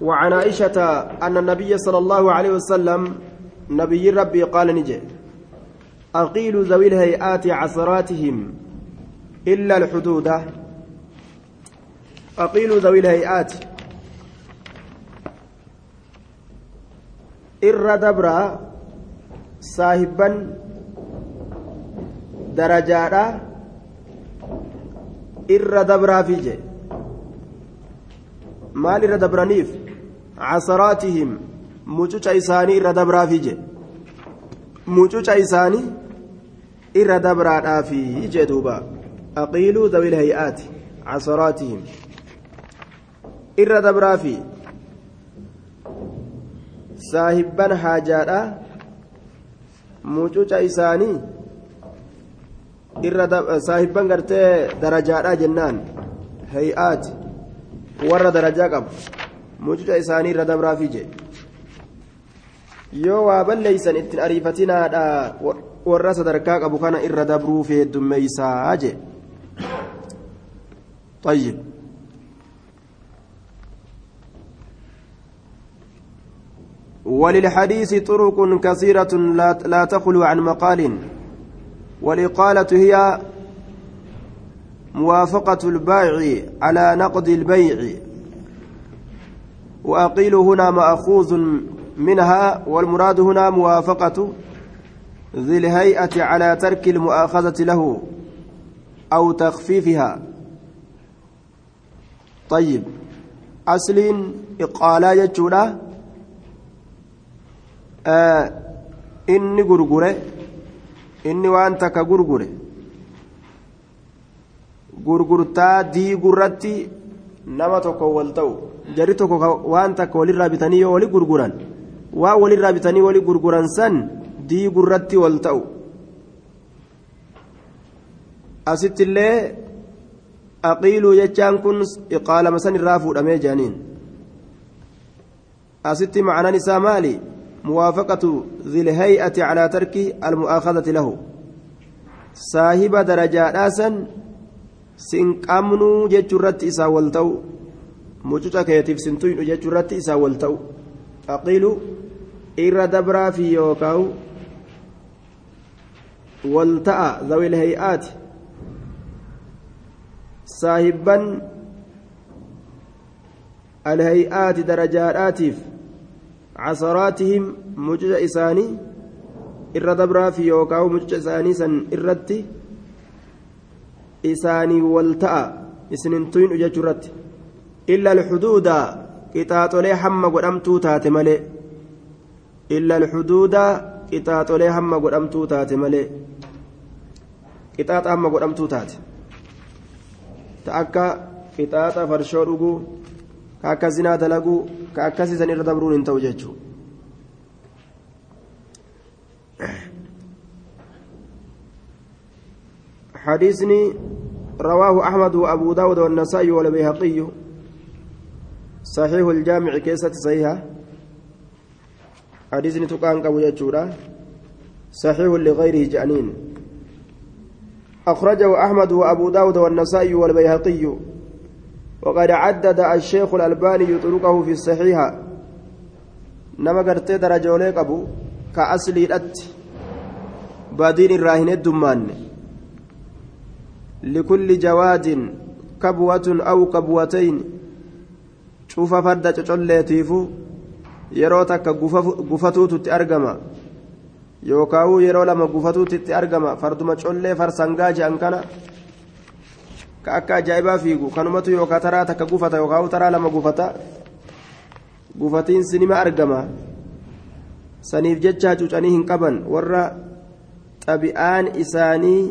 وعن عائشة أن النبي صلى الله عليه وسلم نبي ربي قال نجي أقيل ذوي الهيئات عثراتهم إلا الحدود. أقيل ذوي الهيئات. إر دبرا صاحبا درجاتا إر دبرا فيجي. maal irra dabraniif casaraatihim mucuca isaanii irra dabraafi je mucuca isaanii irra dabraadhaafi jee duuba aqiiluu dawil hay'aati casaraatihim irra dabraafi saahibban haajaadha mucuca isaanii irra saahibban gartee darajaadha jennaan hay'aati warra darajaa qabu mucuca isaanii irra dabraafi je yoo waa balleeysan ittiin ariifatinaadha warra sadarkaa qabu kana irra dabruu feeddummeeysaa je طيب وللحديث طرق كثيرة لا تخلو عن مقال والإقالة هي موافقة البائع على نقد البيع وأقيل هنا مأخوذ منها والمراد هنا موافقة ذي الهيئة على ترك المؤاخذة له أو تخفيفها. طيب. أصل إقالة يجولا آه إني غرغرة. إني وأنت كغرغرة. diigurratti nama tokko wal ta'u jarri tokko waan takka walirraa bitanii yoo wali gurguran waan walirraa bitanii wali gurguran san diigurratti wal ta'u asitti illee aqiiluu jechaan kun iqaalama san irraa fuudhamee jaaniin asitti macnaan isaa maali muwaafaqatu dhilhay'ati calaa tarki almu'aakhadati lahu saahiba darajaadhaa san sin qabnuu jechuurratti isaa wal ta'u mucuca keetiif sin tuynu jechuurratti isaa wal ta'u aqiilu irra dabraa fi yookaan wal ta'a zawil hay'aati saahibban alhay'aati darajaadhaatiif casaraatihim mucuca isaanii irra dabraa fi yookaan mucuca isaanii san irratti isaanii wal ta'a isinin tuynu jechuurratti taate malee illa alxuduuda qixaaxolee hamma godhamtuu taate malee qixaaxa hamma godhamtuu taate ta akka qixaaxa farshoo dhuguu ka akka zinaa dalaguu ka akkasii san irra dabruun hin ta'u jechuu حديثني رواه أحمد وأبو داود والنسائي والبيهقي صحيح الجامع كيسة صحيحة؟ حديثني تقان قبو يجورا صحيح لغيره جانين. أخرجه أحمد وأبو داود والنسائي والبيهقي. وقد عدد الشيخ الألباني طرقه في الصحيحة. نما قرتي درجة أبو كأصلي الأت. بادين الراهن الدمان. لكل جواد كبوة أو كبوتين. شوف فرد تشوليتيفو yeroo takka gufatuututti argama yookaan yeroo lama gufatuutti argama farduma collee farsangaa jedhan kana ka akka ajaa'ibaa fiigu kanumatu yookaan taraa takka gufata yookaan taraa lama gufata gufatiinsi nima argama saniif jecha cuucanii hin qaban warra xabi'aan isaanii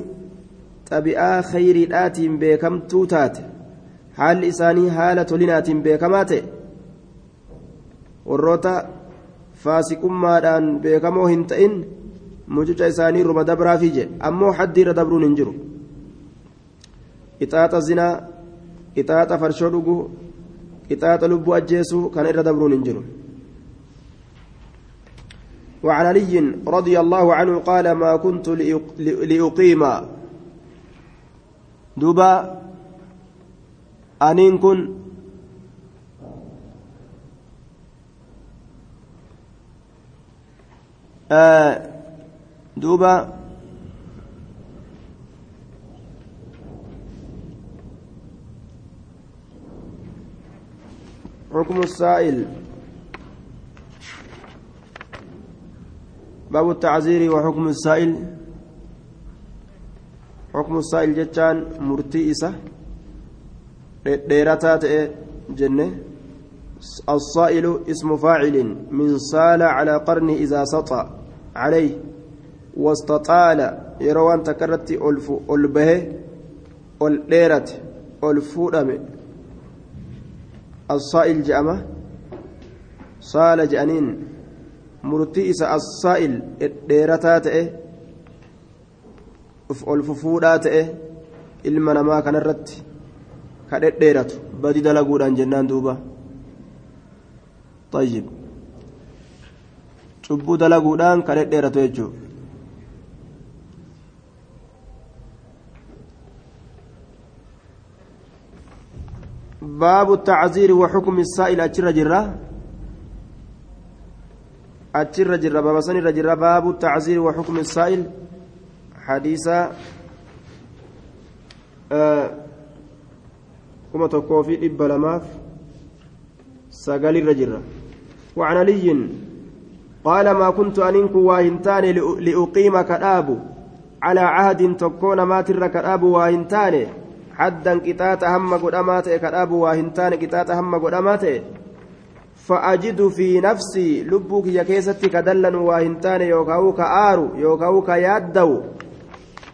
xabi'aa khayriidhaatiin beekamtuu taate haalli isaanii haala tolinaatiin beekamaa ta'e warroota faasiqummaadhaan beekamoo hin ta'in mucuca isaanii ruma dabraafi jedhe ammoo haddi irra dabruun hin jiru qixaaxa zinaa qixaaxa farshoo dhuguu qixaaxa lubbuu ajjeesuu kana irra dabruun hin jiru وعن علي رضي الله عنه قال ما كنت لأقيم دوبا aniin kun آه، دوبا حكم السائل. باب التعزير وحكم السائل. حكم السائل جتان مرتئسه ديرتا تئ جنة الصائل اسم فاعل من سال على قرن إذا سطى عليه واستطال يروان تكرت ألف ألبه ألديرت ألفودم الصائل جأمة صال جأنين assaa'il dheerataa ta'e ol fufuudhaa ta'e ilma namaa kanarratti ka dhedheeratu badi dalaguudhaan jennaan duuba طيب cubbuu dalaguudhaan ka dhedheeratu jechuudha باب التعزير وحكم السائل أجر جرة أجر جرة باب سن جرة باب التعزير وحكم السائل حديثا آه كما تكوفي إبا لماف سقال الرجرة وعن علي قال ما كنت أنك واهنتان لأقيم كتاب على عهد تكون ما تر كتاب واهنتان. حدا كتات هم قدامات كتاب واهنتان كتات هم قدامات فأجد في نفسي لبك يا كيستي كدلا واهنتان. يوكاو كآرو يوكاو كيادو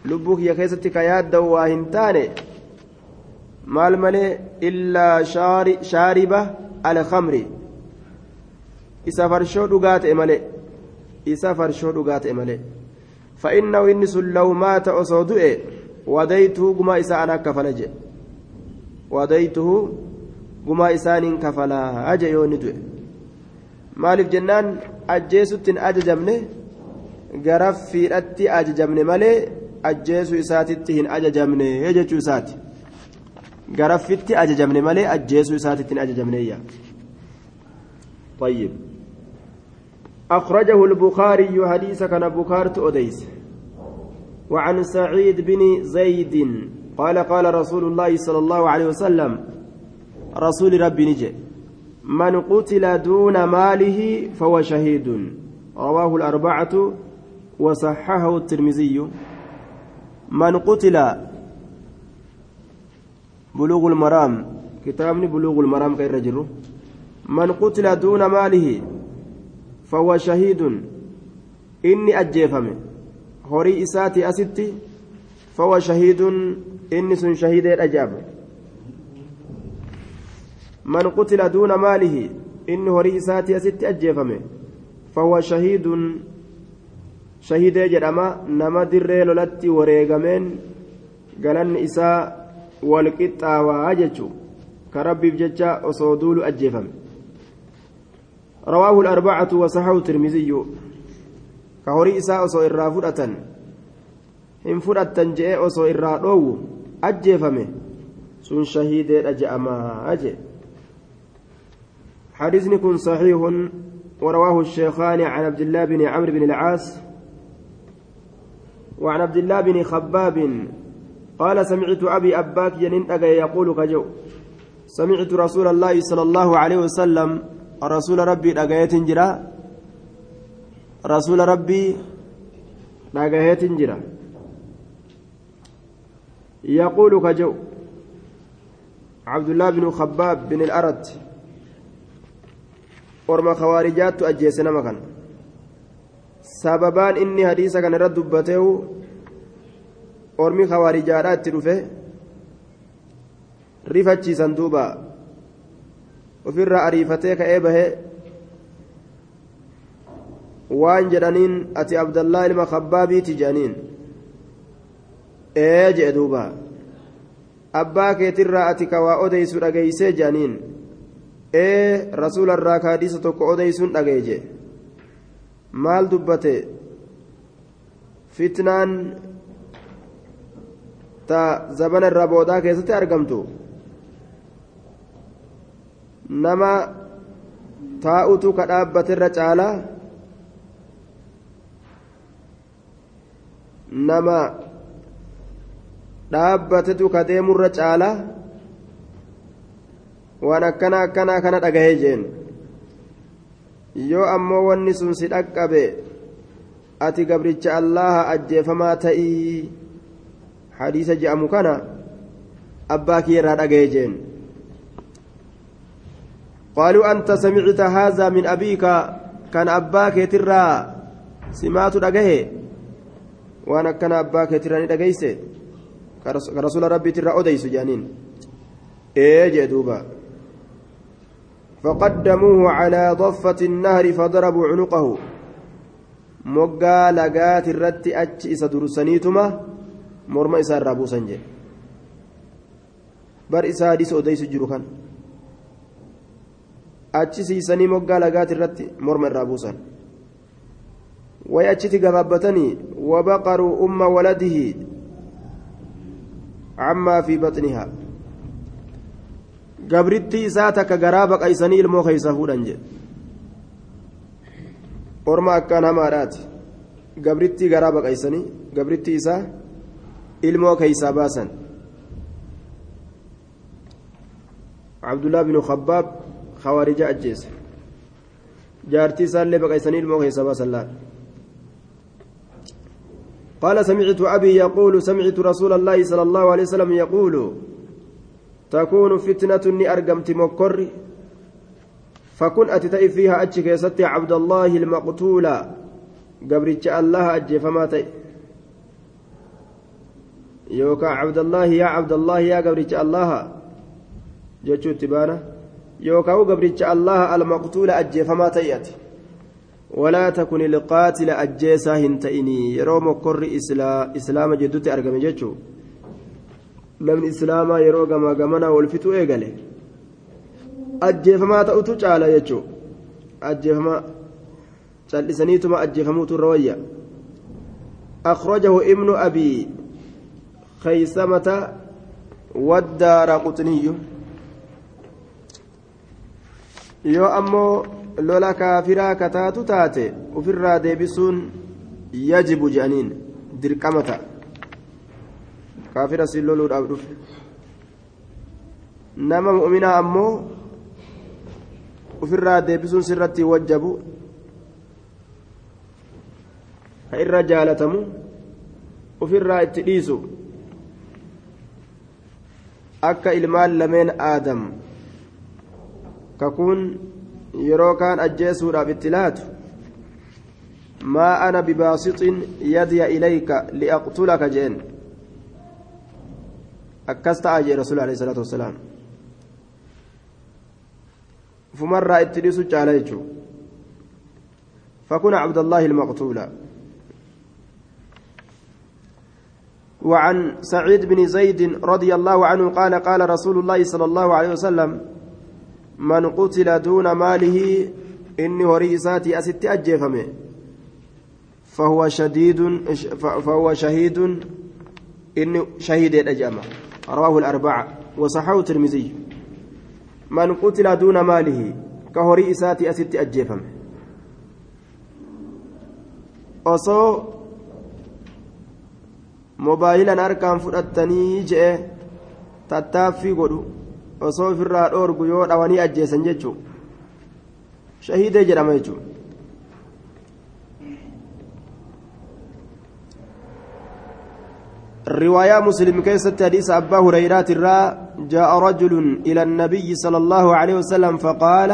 لبك يا كيستي كيادو واهنتان. Maal malee illaa shaariba alkamri isa farshoo dhugaa ta'e malee isa farshoo dhugaa ta'e malee fa'innahu inni sun lawmaata osoo du'e wadaytuhu gumaa isaa anaa kafala jedhe wadaytuhu gumaa isaaniin kafalaa aje yoo inni du'e maaliif jennaan ajjeesuttiin ajajamne gara fiidhatti ajajamne malee ajjeesuu isaatitti hin ajajamne jechuu isaati garaffitti ajajamne malee ajjeesuu isaatittiin ajajamneeyya. طيب أخرجه البخاري حديث كان بكارت أديس وعن سعيد بن زيد قال قال رسول الله صلى الله عليه وسلم رسول ربي نجي من قتل دون ماله فهو شهيد. رواه الأربعة وصححه الترمذي. من قتل بلوغ المرام. كتابني بلوغ المرام كير رجل من قتل دون ماله فهو شهيد. إني أجيفم هوري إساتي أستي فهو شهيد. إني سن شهيد الأجاب من قتل دون ماله. إني هوري إساتي أستي أجيفم فهو شهيد. شهيد جرما نما دري لولتي وريغمين. قالن إساء walqixxaawaa jechuun ka rabbiif jecha osoo duulu ajjeefame tirmiziyyu ka horii isaa osoo irraa fudhatan hin fudhattan je'e osoo irraa dhoowwu ajjeefame sun shahiideedha je'amaa je حديثني كن صحيح ورواه الشيخان عن عبد الله بن عمرو بن العاص وعن عبد الله بن خباب قال سمعت أبي أباك جنين أجا يقول كجو سمعت رسول الله صلى الله عليه وسلم رسول ربي أجايت جرا رسول ربي أجايت جرا يقول كجو عبد الله بن خباب بن الأرد. ورما خوارجات أجيسنا مكان. سببان إني حديثا كان رد دبته ormi kawaarijaadhaa itti dhufe rifachiisan duuba ofirraa ariifatee ka'ee bahee waan jedhaniin ati abdallaa ilma kabbaabiiti jedhaniin ee jedhe duuba abbaa keetirraa ati kawaa odeysu dhageeysee jedhaniin ee rasuularraa kaadiisa tokko odeysuun dhageeye jedhe maal dubbate fitnaan ta zabana irraa boodaa keessatti argamtu nama taa'utu ka dhaabbaterra caalaa nama dhaabbatetu ka deemurra caala waan akkana akkanaa kana dhagahee jeen yoo ammoo wanni sun si dhaqqabe ati gabricha allaha ajjeefamaa ta'ii hadiisa je'amu kana abbaa kiyyarraa dhagahee jeen. قالوا أنت سمعت هذا من أبيك كان أباك ترى سمعت دقه وأنا كان أباك ترى دقيس كرسول ربي ترى أديس جانين إيه جدوبا فقدموه على ضفة النهر فضربوا عنقه moggaa lagaati irratti achi isa dursaniituma morma isaa irraa buusan jedhe bar isaa hadis odeysu jiru kan achi siisanii moggaa lagaati irratti morma irraa buusan way achitti gabaabbatanii wabaqaruu umma waladihi cammaa fi baxnihaa gabritti isaa takka garaa baqaysanii ilmoo keeysa fuudhan jedhe orma akkaan hamaadhaati gabritti garaa baqaysanii gabritti isaa ilmoo keeysaa baasan abdullah binu khabbaab خوارج أجيس. جارتي سالي بقى سنين الموقع سبا سلال قال سمعت أبي يقول سمعت رسول الله صلى الله عليه وسلم يقول تكون فتنة أرقمت مكر فكن أتتئ فيها أتشك يا عبد الله المقتول. قبرتش الله أجي فما تئ الله يا عبد الله يا قبرتش الله جتشو تبانه yookaan gabricha allaha almaqtuula ajjeefamaa ta'eeti walaa takun ilqaatila ajjeesaa hin ta'inii yeroo mokkorri islaama jidduutti argame jechuun namni islaamaa yeroo gamaa gamanaa wal fixuu eegale ajjeefamaa ta'utu caala jechuun ajjeefamaa callisaniituma ajjeefamuutu irra wayya أخرجه ابن أبي خيثمة والدار قطني yoo ammoo lola kaafiraa kataatu taate ofirraa deebisuun yajibu jedhaniin dirqama ta'a kaafira si loluudhaaf dhufe nama mu'minaa ammoo ofirraa deebisuun sirratti wajjabu ka irra jaalatamu ofirraa itti dhiisu akka ilmaan lameen aadam kakuun yeroo kaan ajjeesuudhaaf itti laatu maa ana bibaasixin yadiya ilayka liaqtulaka jeen akkas ta'a jee rasuul alayhi salaatu wassalaam ufumarraa itti dhiisu caala jechuu فكن عبد الله المقتول وعن سعيد بن زيد رضي الله عنه قال قال رسول الله صلى الله عليه وسلم من قتل دون ماله إني هريساتي أست أجيفمه. فهو شديد فهو شهيد إني شهيد الأجامة. رواه الأربعة. وصححه الترمذي. من قتل دون ماله كهريساتي أست أجيفمه. Osoo moobaayilan harkaan fudhattanii je'e tattaaffii godhu osoo ofirraa dhoorgu yoo dhawanii ajjeesan jechuun shahiidee jedhama jechuun. رواية مسلم كيست حديث أبا هريرة جاء رجل إلى النبي صلى الله عليه وسلم فقال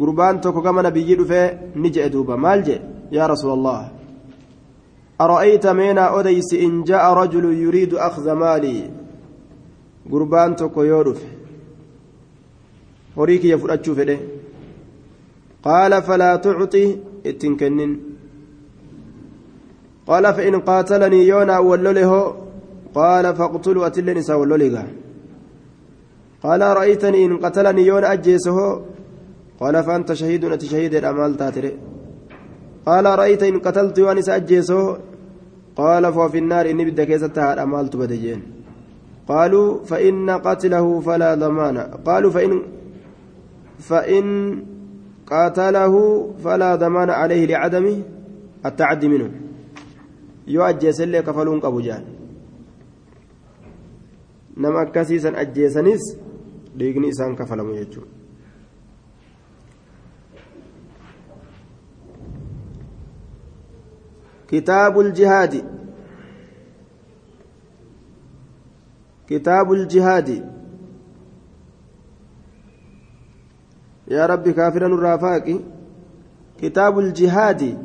قربان توكو كما نبي نجئ دوبا مالجئ يا رسول الله أرأيت مينا أديس إن جاء رجل يريد أخذ مالي؟ قربان توكو يودف هريك يفرأتشو فده قال فلا تعطي اتنكنن قال فإن قاتلني يونا ولله قال فاقتلوا أتلني ساولوليغا قال رأيتني إن قتلني يونا أجيسه قال فأنت شهيد أتي شهيد الأمال تاتري. قال رأيت إن قتلت وأني سأجيسه. قال فهو في النار إني بدك يستها الأمال تبدجين قالوا فإن قتله فلا ضمان. قالوا فإن فإن قاتله فلا ضمان عليه لعدم التعدي منه. yoo ajjeesellee kafaluun qabu jaan nama akkasiisan ajjeesanis dhiigni isaan kafalamu jechuudha. كتاب الجهاد. كتاب الجهاد. يا ربي كافرا الرافاق كتاب الجهاد.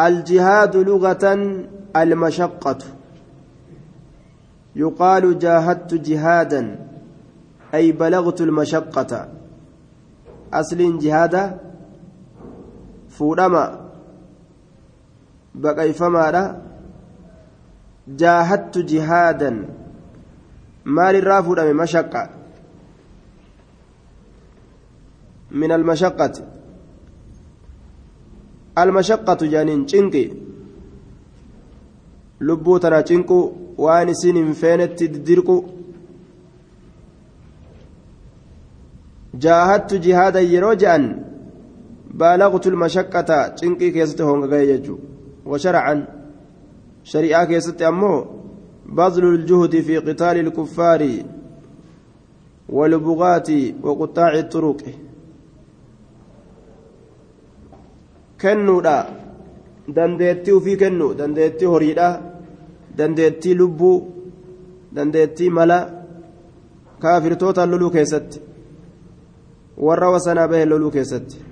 الجهاد لغة المشقة. يقال جاهدت جهادا أي بلغت المشقة. أصل جهاد فورما baqayfamaadha jaahattu jihaadan maalirraa fuudhame mashaqqa min almashaqqati almashaqqatu jaaniin cinqi lubbuu tana cinqu waan isin hin feenetti diddirqu jaahattu jihaadan yeroo je'an baalaqtu lmashaqqata cinqii keessatti hongagaye jechuudha وشرعا شريعة كيست أمه بذل الجهد في قتال الكفار والبغاة وقطاع الطرق kennuudha dandeettii ufii kennu dandeettii horiidha dandeettii lubbuu dandeettii mala kaafirtoota loluu keessatti warra wasanaa bahe loluu keessatti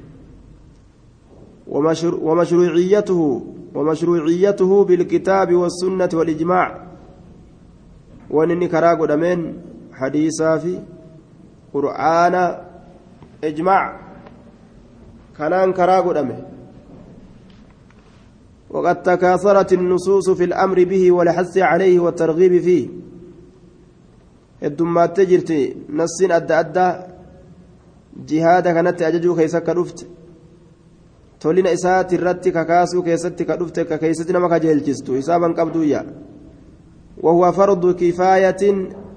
ومشروعيته ومشروعيته بالكتاب والسنة والإجماع. وأنني كراغو دمين حديثا في قرآن إجماع. كلام كراغو دمين وقد تكاثرت النصوص في الأمر به والحث عليه والترغيب فيه. تجرتي نص أدى أدى جهاد كانت أججو كيسك رفت tolina isaati irratti kakaasuu keessatti ka dhufte ka keessatti nama kajeelchistu hisaaban qabduyya وهو فرض كفاية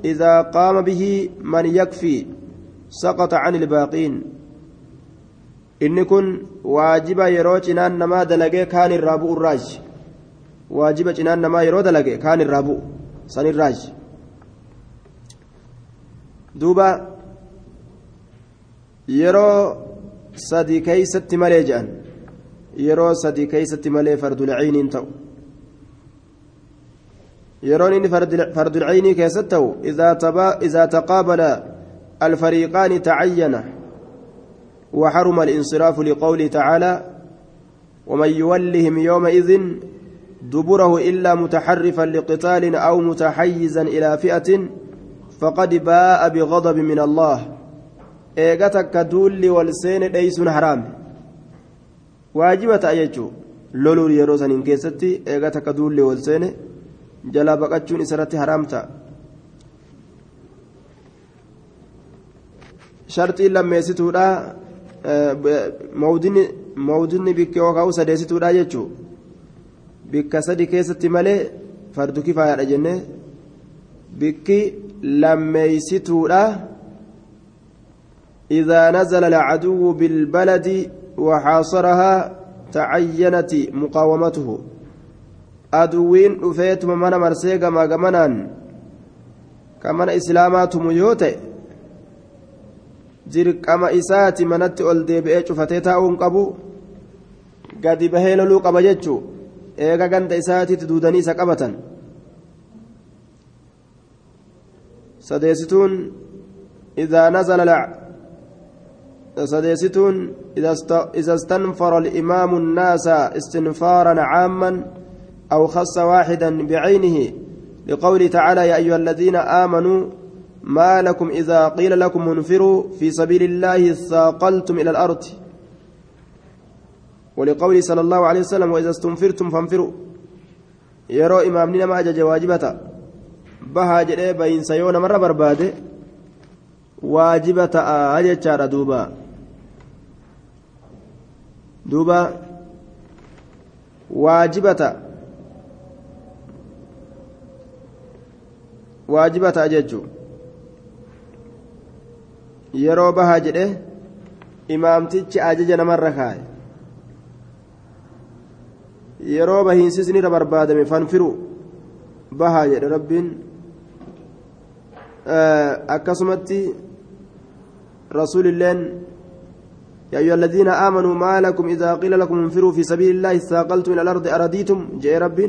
إذا قام به من يكفي سقط عن الباقين إن كن واجب يرو جنان نما دلقي كان الرابو الراج واجب جنان نما يرو دلقي كان الرابو سن الراج دوبا يرو sadii keeysatti malee jedhan yeroo sadii keeysatti malee fardulciiniin ta'u yeroon inni fardulciinii keessatti ta'u idaa taqaabala alfariiqaani tacayyana وحرم الانصراف لقوله تعالى ومن يولهم يومئذ دبره إلا متحرفا لقتال أو متحيزا إلى فئة فقد باء بغضب من الله duulli wal seene dheeysuun haraame waajiba ta'a jechuun loluun yeroo saniin keessatti eega takka duulli wal seene jalaa baqachuun isarratti haraam ta'a. sharxiin lammeessituudha mawdinni bikka yookaan sadeessituudha jechuun bikka sadi keessatti malee fardu kifaayaadha jennee bikki lammeessituudha. إذا نزل العدو بالبلد وحاصرها تعينت مقاومته أدوين أفيت من مرسيقا ما قمنا كمن إسلامات ميوتي dirqama isaati manatti ol deebi'ee cufatee taa'uun qabu gadi bahee loluu qaba jechuu eega ganda isaatiitti duudanii isa qabatan sadeessituun idaa nazala سديستون إذا استنفر الإمام الناس استنفارا عاما أو خص واحدا بعينه لقوله تعالى يا أيها الذين آمنوا ما لكم إذا قيل لكم انفروا في سبيل الله ثاقلتم إلى الأرض. ولقوله صلى الله عليه وسلم وإذا استنفرتم فانفروا. يرى إمامنا ما أجج واجبة. بها جري بين سيون مرة بربادة. واجبة أجج دوبا. دوبا واجبة واجبة أججو yeroo bahaa jedhe imaamtichi ajaja namarra kaaye yeroo bahiinsi isinirra barbaadame fanfiru bahaa jedhe rabbiin akkasumatti rasuulilleen يا أيها الذين آمنوا ما لكم إذا قيل لكم انفروا في سبيل الله استاقلتم إلى الأرض أرديتم جاء رب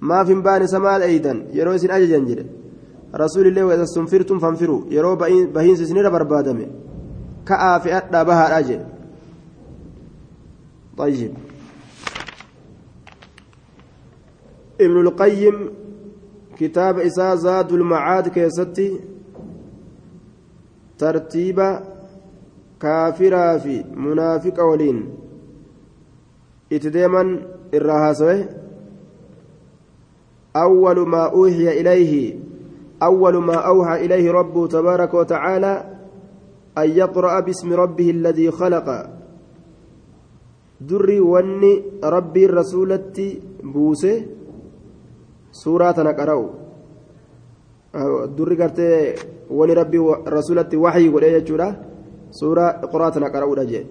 ما في بان سماء أيضا. يرو سن أججن جري رسول الله وإذا استنفرتم فانفروا. يرو بهين سنين بربادم كأ في أدى بها أجل طيب. ابن القيم كتاب إساء زاد المعاد كيستي. ترتيب كافرا في منافق ولين اتديما الرهاسوه أول ما أوحي إليه أول ما أوحى إليه ربه تبارك وتعالى أن يقرأ باسم ربه الذي خلق دري وني ربي الرسولة بوسه سورة نقرأ دري قرت وني ربي رسولة وحي قل إيه سورة قرآن نقرأ رجل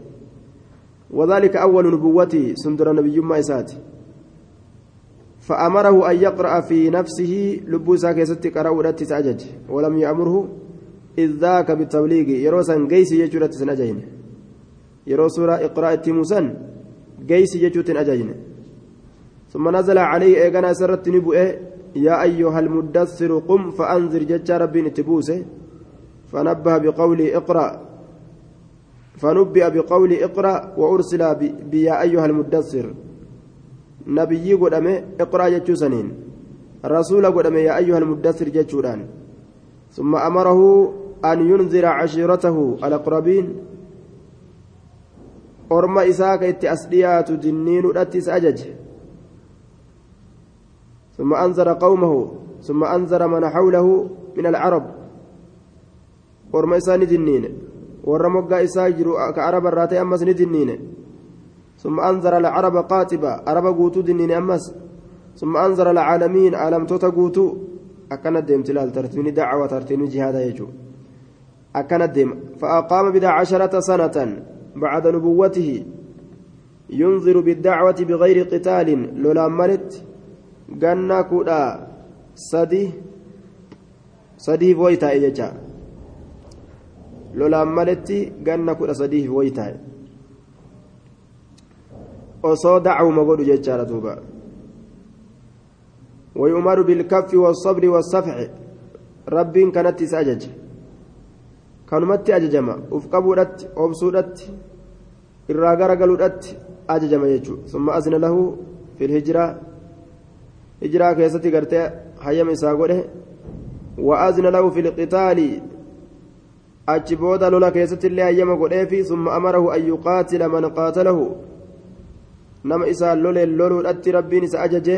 وذلك أول نبوته سندر نبي ما إساتي فأمره أن يقرأ في نفسه لبوسا كيست قرأ تسأجج. ولم يأمره إذ ذاك بالتبليغ. يروسا قيس يجرة سنجين يرو سورة إقراء التموسن قيس يجوت أجين ثم نزل عليه إيقنا سرت نبؤه يا أيها المدثر قم فأنذر جج ربي نتبوسه فنبه بقوله اقرأ. فنبئ بقول اقرأ وأرسل بيا أيها المدثر. نبي قدامه اقرأ جتشوسنين. رسول قدامه يا أيها المدثر جتشوران ثم أمره أن ينذر عشيرته الأقربين. أرمى إساك إتأسليات جنين أتس أجج ثم أنذر قومه. ثم أنذر من حوله من العرب. أرمى إساني جنين. Warra moggaa isaa jiru ka araba irraa ta'e ammas ni dinniine. ثم أنذر العرب قاتبا عرب قوتو دنين أمس ثم أنذر العالمين عالم توتا قوتو أكنت ديم تلال ترتمني دعوة ترتمني جهاد يجو أكنت ديم فأقام بدا عشرة سنة بعد نبوته ينذر بالدعوة بغير قتال لولا ملت قنا كودا سدي سدي فويتا إجا lolaan maletti ganna kudha sadiif waytaa'e osoo dacwuma godhu jechaadha duuba. ويؤمر بالكف والصبر والصفح ربين كانت سأجج كانت أججما أفقبودت أبسودت الراغر قلودت أججما يجو ثم أذن له في الهجرة هجرة كيستي قرتي حيام إساقوله وأذن له في القتال achi booda lola keessatti illee hayyama godheefi summa amarahu an yuqaatila man qaatalahu. Nama isaan loleen loluudhatti rabbiin isa ajaje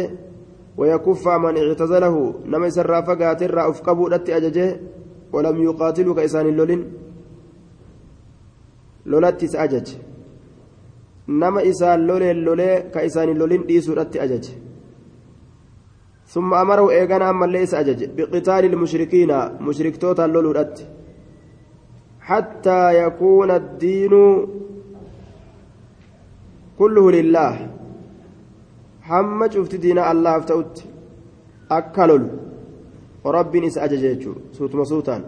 ويكف من اعتزله نما يسرى فقات الرا افقبوا دت اججه ولم يقاتلوا كإسان اللولين لولت أجج نما إسان لولي لولي كإسان اللولين ديسو دت أجج ثم أمروا إيغانا أما ليس أجج بقتال المشركين مشرك توتا لولو دت حتى يكون الدين كله لله. diina allaaf ta'utti akka lolu rabbiin isa ajaje jechuudha suutuma suutaan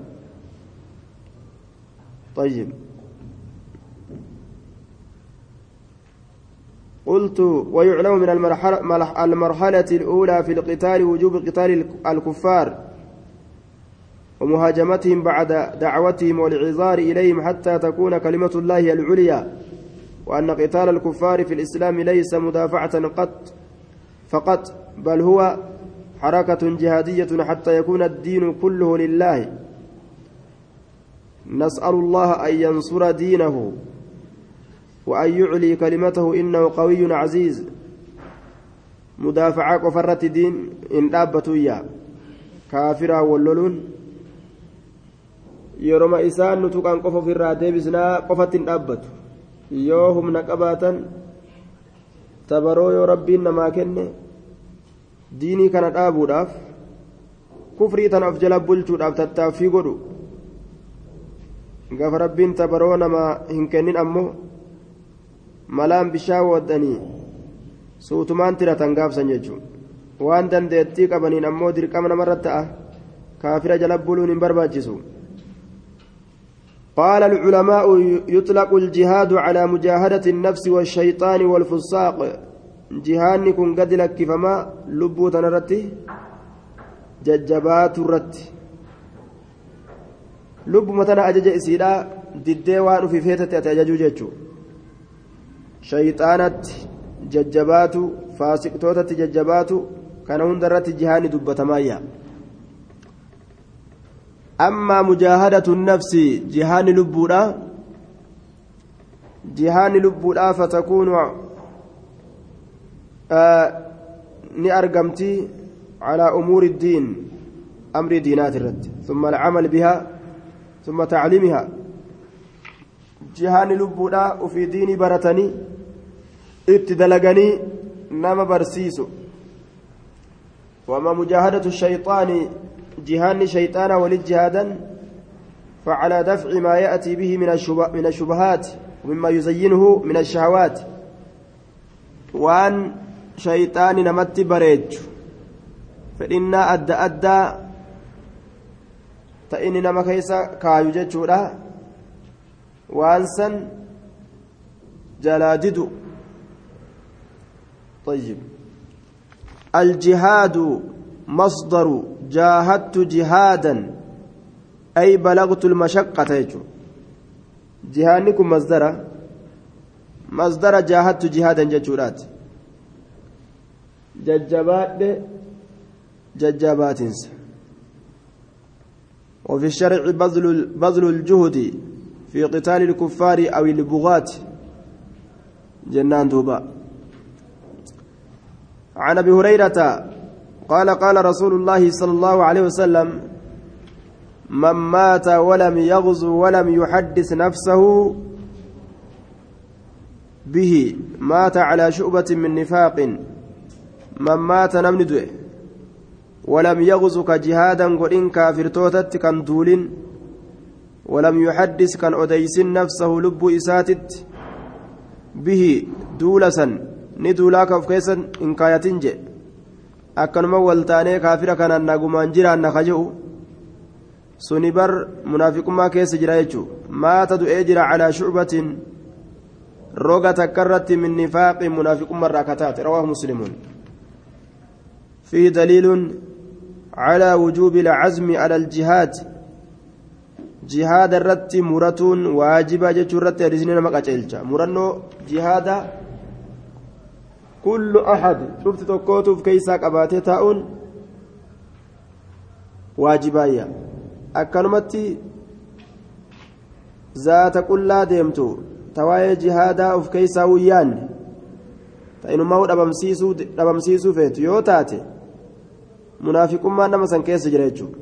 طيب. قلت ويعلم من المرحلة, المرحلة الأولى في القتال وجوب قتال الكفار. ومهاجمتهم بعد دعوتهم والعذار إليهم حتى تكون كلمة الله العليا وأن قتال الكفار في الإسلام ليس مدافعة قط فقط بل هو حركة جهادية حتى يكون الدين كله لله. نسأل الله أن ينصر دينه وأن يعلي كلمته إنه قوي عزيز. مدافعة كفرة دين إن دابتوا إياه كافرا واللولون yeroma isaan nutu kan qofa ofirraa deebisnaa qofatti hin dhaabbatu. Yoo humna qabaatan tabaroo yoo rabbiin namaa kenne diinii kana dhaabuudhaaf kufrii tana of jala bulchuudhaaf tattaaffii godhu. Gaafa rabbiin tabaroo namaa hin kennin ammoo malaan bishaan waddanii suutumaan tiratan gaafsan jechuun waan dandeettii qabaniin ammoo dirqama namarratti ta'a kaafira jala buluun hin barbaachisu. قال العلماء يطلق الجهاد على مجاهدة النفس والشيطان والفساق جهان كن قد لك فما لبو تنرتي ججبات الرتي لب متنا أجج إسيدا waan ufii feetatti ati ajajuu jechuun shayxaanatti jajjabaatu faasiqtootatti jajjabaatu kana hundarratti jihaani dubbatamayya ammaa mujaahadatu nafsi jihaani lubbuudha jihaani lubbuudha fatakuunu ni argamti calaa umuuri diin amrii diinaati irratti ثم العمل بها ثم تعليمها jihaani lubbuudha ufii diinii baratanii itti dalaganii nama barsiisu wama mujaahadatu shayxaana walit jihaadan فعلى دفع ما يأتي به من من الشبهات ومما يزينه من الشهوات. وأن شيطان نمت بريج. فإن أدى أدى فإن نما كيسا كايو جتشورا. jalaa didu طيب. الجهاد مصدر جاهدت جهادا. أي بلغت المشقة يجو جهانكم مصدر؟ مصدر جاهدت جهادا ججورات. ججبات ججبات وفي الشرع بذل بذل الجهد في قتال الكفار أو البغاة. جنان دوبا عن أبي هريرة قال قال رسول الله صلى الله عليه وسلم من مات ولم يغزو ولم يحدث نفسه به مات على شؤبة من نفاق من مات نمن ولم يغزو كجهادا قل إن كافر توتت كان دولين ولم يحدث كان أديس نفسه لب إساتت به دولسا ندولاك hin kaayatin je akkanuma waltaanee kaafira kanaan nagumaan jiraan naka jehu suni bar munaafiqummaa keessa jira jechuu maata du'ee jira calaa shucbatin roga takka irratti min nifaaqin munaafiqummaa irraa kataate rawaahu muslimuun فيه دليل على وجوب العزم على الجهاد jihaada irratti muratuun waajiba jechuu irratti hadisni nama qaceelcha murannoo kullu ahad cufti tokkootuuf keeysaa qabaatee taa'uun waajibaayya akkanumatti zaata qullaa deemtu tawaa'ee jihaadaa of keeysaa wuyyaanne ta'inumaa dhabamsiisuu feetu yoo taate munaafiqummaan nama san keessa jira jechuudha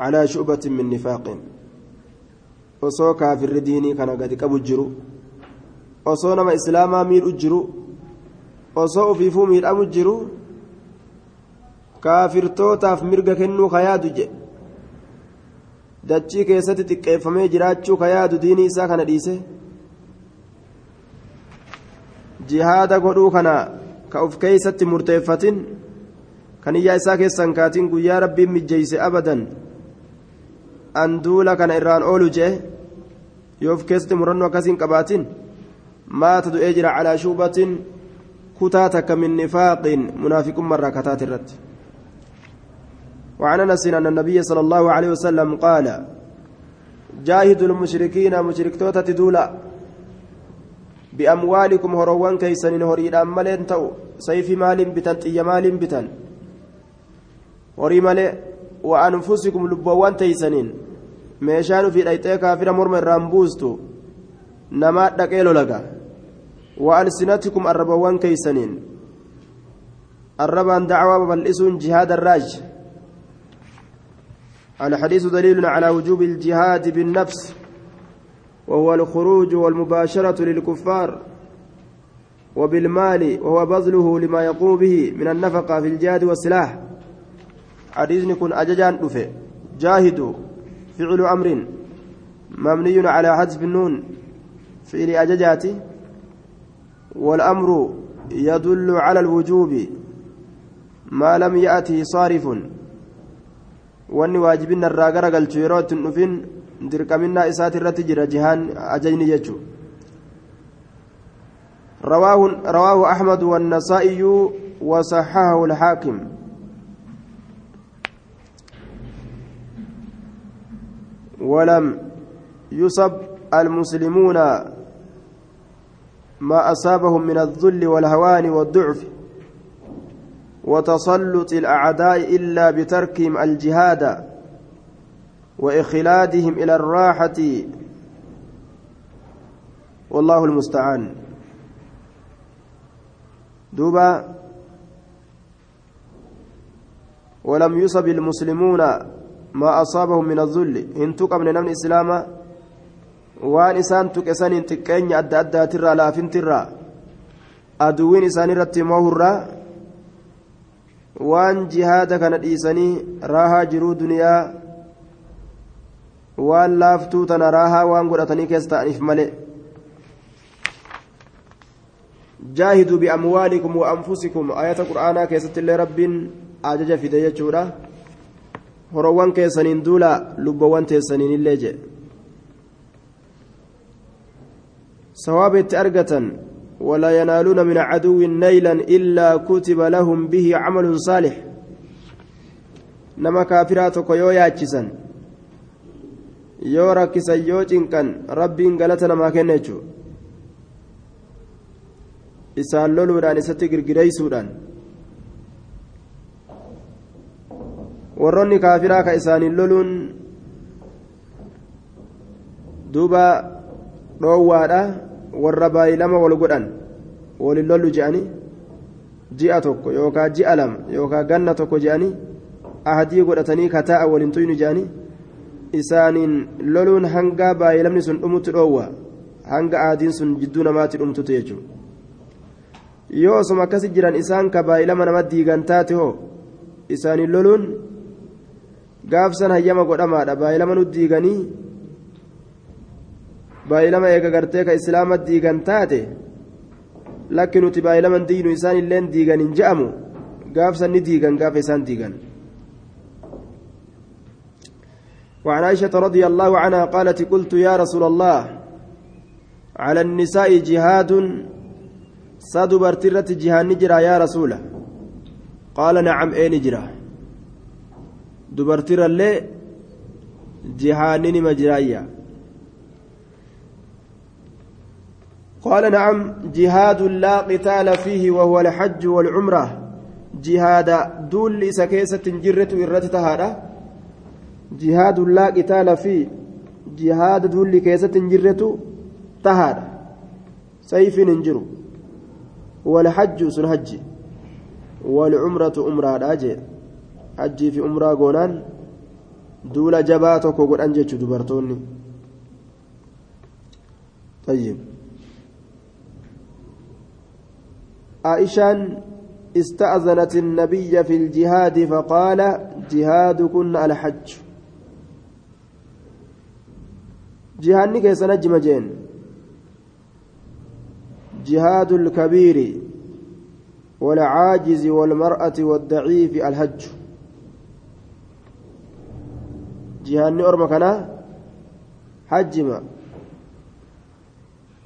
على شعبة من نفاق osoo kaafirri diinii kana gadi qabu jiru osoo nama islaamaa miidhu jiru osoo ofiifuu miidhamu jiru kaafirtootaaf mirga kennuu kayaadu jedhe dachii keessatti xiqqeeffamee jiraachuu kayaadu diinii isaa kana dhiise jihaada godhuu kana ka uf keeysatti murteeffatin kan iyyaa isaa keessan kaatiin guyyaa rabbiin mijjeeyse abadan an duula kana irraan oolu jee yoo of keessatti murannoo akkasiin qabaatin jira calaa shuubatin kutaa takka min nifaaqin munaafiqummaa irraa kataate irratti وعن انس ان النبي صلى الله عليه وسلم قال جاهدوا المشركين مشركتوتا تدولا باموالكم هروان كيسن هريدان مالين تو سيف مال بتن طي مال بتن هري مال وأنفسكم لبوان تيسنين meeshaan ofii dhayxee kaafira morma irraan buustu namaa dhaqee lolaga wa'alsinatikum arrabawwan keeysaniin arrabaan dacwaa babal'isuun jihaada الراج. الحديث دليل على وجوب الجهاد بالنفس وهو الخروج والمباشرة للكفار وبالمال وهو بذله لما يقوم به من النفقة في الجهاد والسلاح. حديث كن أججان دفه جاهدوا فعل أمر مبني على حذف النون. فعل أججاتي. والأمر يدل على الوجوب ما لم يأته صارف gara galchu yeroo ittiin dhufin dirqaminaa isaati irratti jira jihaan ajajni jechuudha رواه رواه أحمد والنسائي وصححه الحاكم ولم يصب المسلمون ما أصابهم من الذل والهوان والضعف وتسلط الأعداء إلا بتركهم الجهاد وإخلادهم إلى الراحة. والله المستعان. دوبا ولم يصب المسلمون ما أصابهم من الذل. إن تقم من إسلاما waan isaan tuqesaniin xiqqeenya adda addaatirraa laafintirraa aduwwiin isaaniirratti moohurraa waan jihaada kana dhiisanii raahaa jiruu duniyaa waan laaftuu tana raahaa waan godhatanii keessa ta'aniif malee jaahiduu bi'amwaalikum wa anfusikum ayata qur'aanaa keessatti illee rabbiin ajaja fide jechuudha horowwan keessaniin duula lubbawwan teessaniin illee jedhe itti argatan ولا ينالون من عدو نيلا إلا كتب لهم به عمل صالح نما كافرات كيو ياتشسن yoo rakkisan yoo cinqan rabbiin galata namaa kenna jechuudha isaan loluudhaan isatti girgireysuudhaan warroonni kaafiraa ka isaaniin loluun duuba dhoowwaadha warra baay'ee lama wal godhan waliin lollu je'anii ji'a tokko yookaan ji'a lama yookaan ganna tokko je'anii ahadii godhatanii kataa'a waliin tuynu je'anii isaaniin loluun hanga baay'ee lamni sun dhumutti dhoowwa hanga ahadiin sun jidduu namaatti dhumtutu jechuudha yoo osuma akkasi jiran isaan ka baay'ee lama nama diigan taate hoo isaaniin loluun gaafsan hayyama godhamaadha baay'ee lama nu diiganii. Baay'ilama eega gartee ka islaama diigan taate lakki nuti baay'ilaman diinu isaan illeen diigan hin je'amu gaafsan ni diigan gaafa isaan diigan وعن عائشة رضي الله عنها قالت قلت يا رسول الله على النساء جهاد صاد برترة جهاد نجرى يا رسول قال نعم اي نجرى دبرتر اللي جهاد مجرايا قال نعم جهاد لا قتال فيه وهو الحج والعمرة. جهاد دول سكيسة جرة إرتت هذا جهاد لا قتال فيه جهاد دول كيسة جرة تهاد سيف ننجر. والحج سنهج والعمرة أمرة راجع. حجي في أمرة قونان. دول جباتك وقل أنجج دبرتوني. طيب. عائشان استأذنت النبي في الجهاد فقال جهادكن الحج. جهادني كيس نجم جين. جهاد الكبير والعاجز والمرأة والضعيف الحج. جهادني أرمى كنا حجما.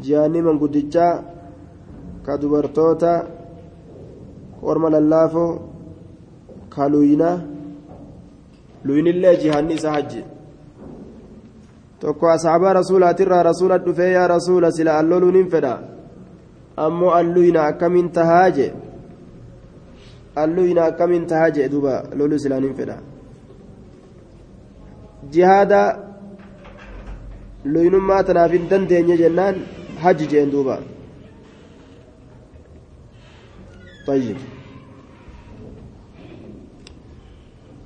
جهادني من قدجا ka dubartoota orma lallaafoo ka luyna luynillee jihaanni isaa hajji tokko asxaabaa rasuulaatirraa rasuula dhufee yaa rasuula sila alloluun hin fedha ammoo alluyna akkamiin tahaa jee alluyna akkamiin tahaa jee duuba loluu silaan hin fedha jihaada luynummaa tanaaf hin dandeenye jennaan hajji jeen duuba طيب.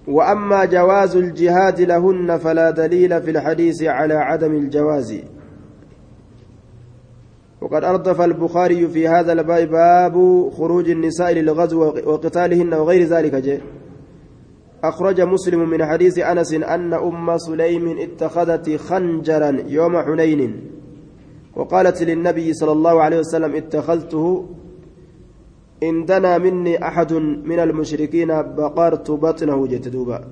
وأما جواز الجهاد لهن فلا دليل في الحديث على عدم الجواز. وقد أردف البخاري في هذا الباب باب خروج النساء للغزو وقتالهن وغير ذلك. جاء أخرج مسلم من حديث أنس أن أم سليم اتخذت خنجرا يوم حنين وقالت للنبي صلى الله عليه وسلم اتخذته إن دنا مني أحد من المشركين بقرت بطنه جتدوبا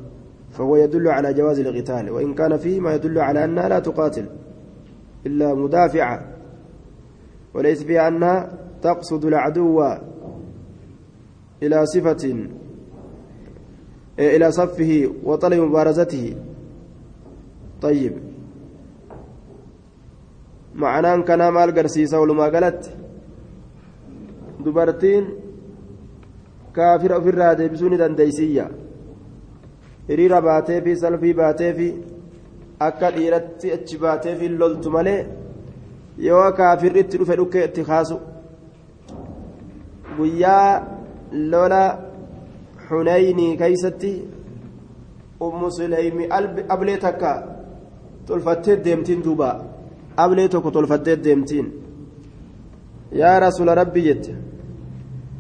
فهو يدل على جواز القتال وإن كان فيه ما يدل على أنها لا تقاتل إلا مدافعة. وليس فيها أنها تقصد العدو إلى صفة إلى صفه وطلب مبارزته. طيب. معنaan kanaa maal garsiisa walumaa galatti dubartiin kaafira ofirraa deebisuu ni dandeeysiyya hiriira baatee fi salfii baatee fi akka dhiiratti achi baatee fi loltu malee yoo kaafirri itti dhufe dhukkee itti kaasu guyyaa lola xuneeynii keeysatti ummu suleymi ablee takka tolfattee deemtiin duuba ablee tokko tolfattee deemtiin yaa rasuula rabbi jette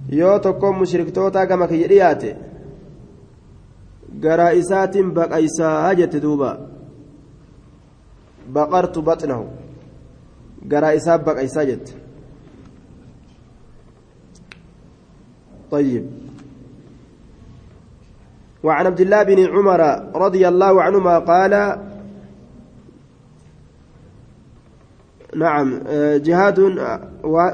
yoo tokkoon mushriktootaa gama kiyya dhiyaate garaa isaatiin baqaysaa jette duuba baqartu baxnahu garaa isaa baqaysaa jette طيب وعن عبد الله بن عمر رضي الله عنهما قال نعم. جهاد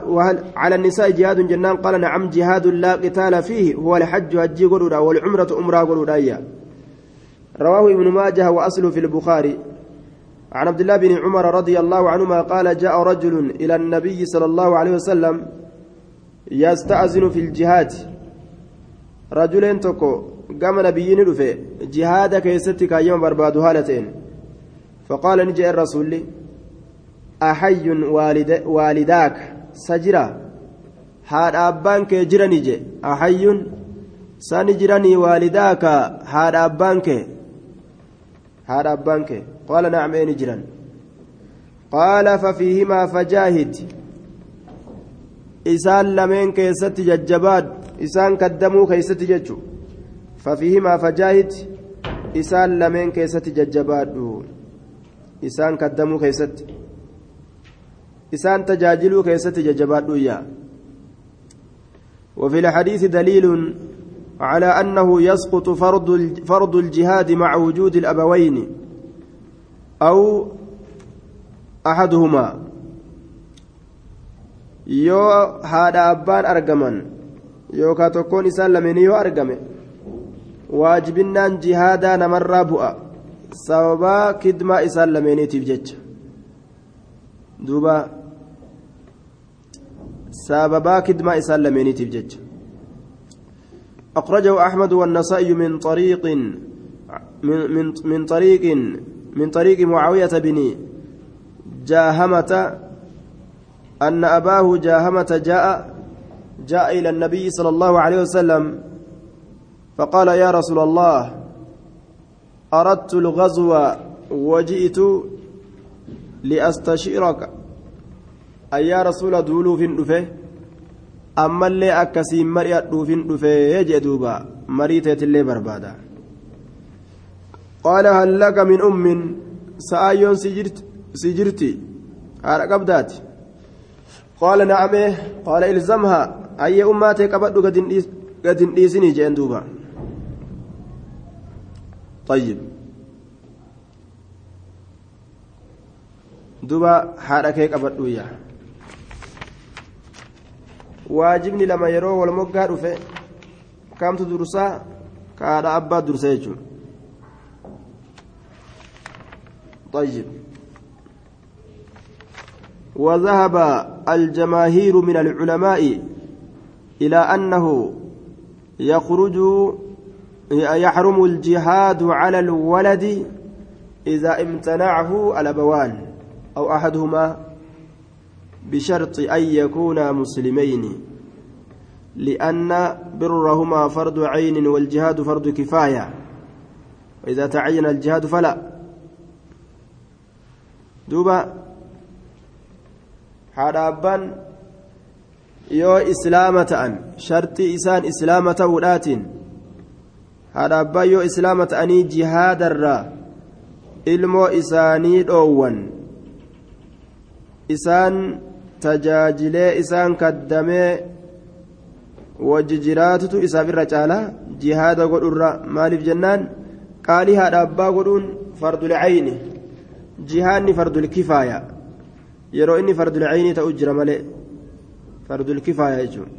وهل على النساء جهاد جنان؟ قال نعم جهاد لا قتال فيه. هو الحج هجي قلودا والعمرة أمرا قلودا رواه ابن ماجه وأصله في البخاري. عن عبد الله بن عمر رضي الله عنهما قال جاء رجل إلى النبي صلى الله عليه وسلم يستأذن في الجهاد. رجل تكو قام نبيين رفي جهاد كيستك يوم برباد هالتين فقال نجي الرسول أحي والد والداك سجرا. هذا أبانك جراني أحي ساني جراني والداك هذا أبانك هذا أبانك قال نعم أين جران قال ففيهما فجاهد. إسان لمن كيست ججباد. إسان كدموا كيست ججو. ففيهما فجاهد. إسان لمن كيست ججباد إسان كدموا كيست إسان تجاجلوا كيست ججباد ويا وفي الحديث دليل على أنه يسقط فرض فرض الجهاد مع وجود الأبوين أو أحدهما abbaan argaman yookaan tokkoon isaan lameenii yoo argame waajibinnaan jihaadaa namarraa bu'a sababaa kidmaa isaan lameeniitiif jecha duuba sababaa kidmaa isaan lameeniitiif jecha أخرجه أحمد والنسائي من طريق من, من, من طريق من طريق معاوية بن جاهمة أن أباه جاهمة جاء جاء إلى النبي صلى الله عليه وسلم فقال يا رسول الله أردت الغزو وجئت لأستشيرك. في النفه أما اللي أكسي مريت في النفه يجدوبا مريتة اللي بربادا قال هل لك من أم سآيون سجرت سجرتي على قبدات قال نعم قال إلزمها أي أماتي قبض قد إيسني جين دوبا طيب دوبا حركة قبض ويا waajibni lama yeroo wal moggaa dhufe kamtu dursaa kaadha abbaa dursa jechuudha طيب وذهب الجماهير من العلماء إلى أنه يخرج يحرم الجهاد على الولد إذا امتنعه الأبوان أو أحدهما بشرط أن يكونا مسلمين لأن برهما فرض عين والجهاد فرض كفاية وإذا تعين الجهاد فلا دوبا yoo islaama ta'an shartii isaan islaama ta'uudhaatiin haadha abbaan yoo islaama ta'anii jihaadarraa ilmoo isaanii dhoowwan isaan tajaajilee isaan kaddamee wajji jiraatutu isaaf irra caala jihaada godhurra maaliif jennaan qaalii haadha abbaa godhuun fardul cayni jihaadni fardul kifaaya yeroo inni fardul ta'u jira malee fardul jechuun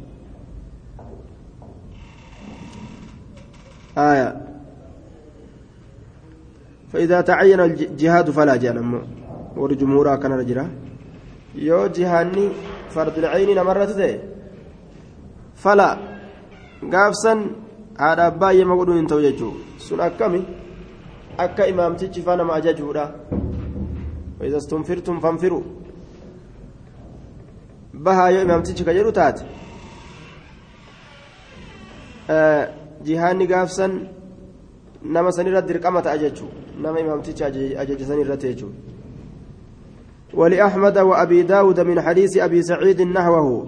آية فإذا تعين الجهاد فلا جانم ورجمهورا كان رجلا يو جهاني فرد العين مرة تتي فلا قافسا هذا باي ما قدون انتو جيجو سن أكمي أكا إمامتي فانا ما جاجورا وإذا استنفرتم فانفروا بها يو إمامتي كجرو تات آه jihaanni gaafsan nama sanirratti dirqama ta'a jechuudha nama imaamticha ajaja sanirratti jechuudha. ولأحمد وأبي داود من حديث أبي سعيد نحوه.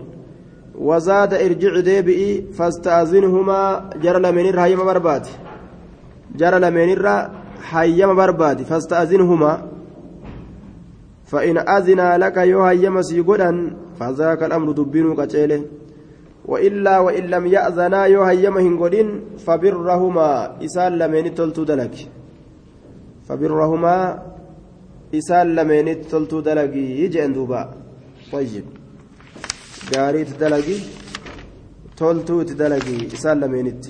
وزاد ارجع ديبئي فاستأذنهما جرى لمن هيما برباد. جرى لمن هيما برباد. فاستأذنهما. فإن أذن لك يو هيما سيقودا فذاك الأمر دبينو كتيله. وإلا وإن لم يأذنا يو هيما هنقولين فبرهما. إسال لمن تلتو دلك. فبرهما إسال لمن تلتو دلقي يجي دوبا طيب قاريت دلقي تلتو تدلقي إسال لمنت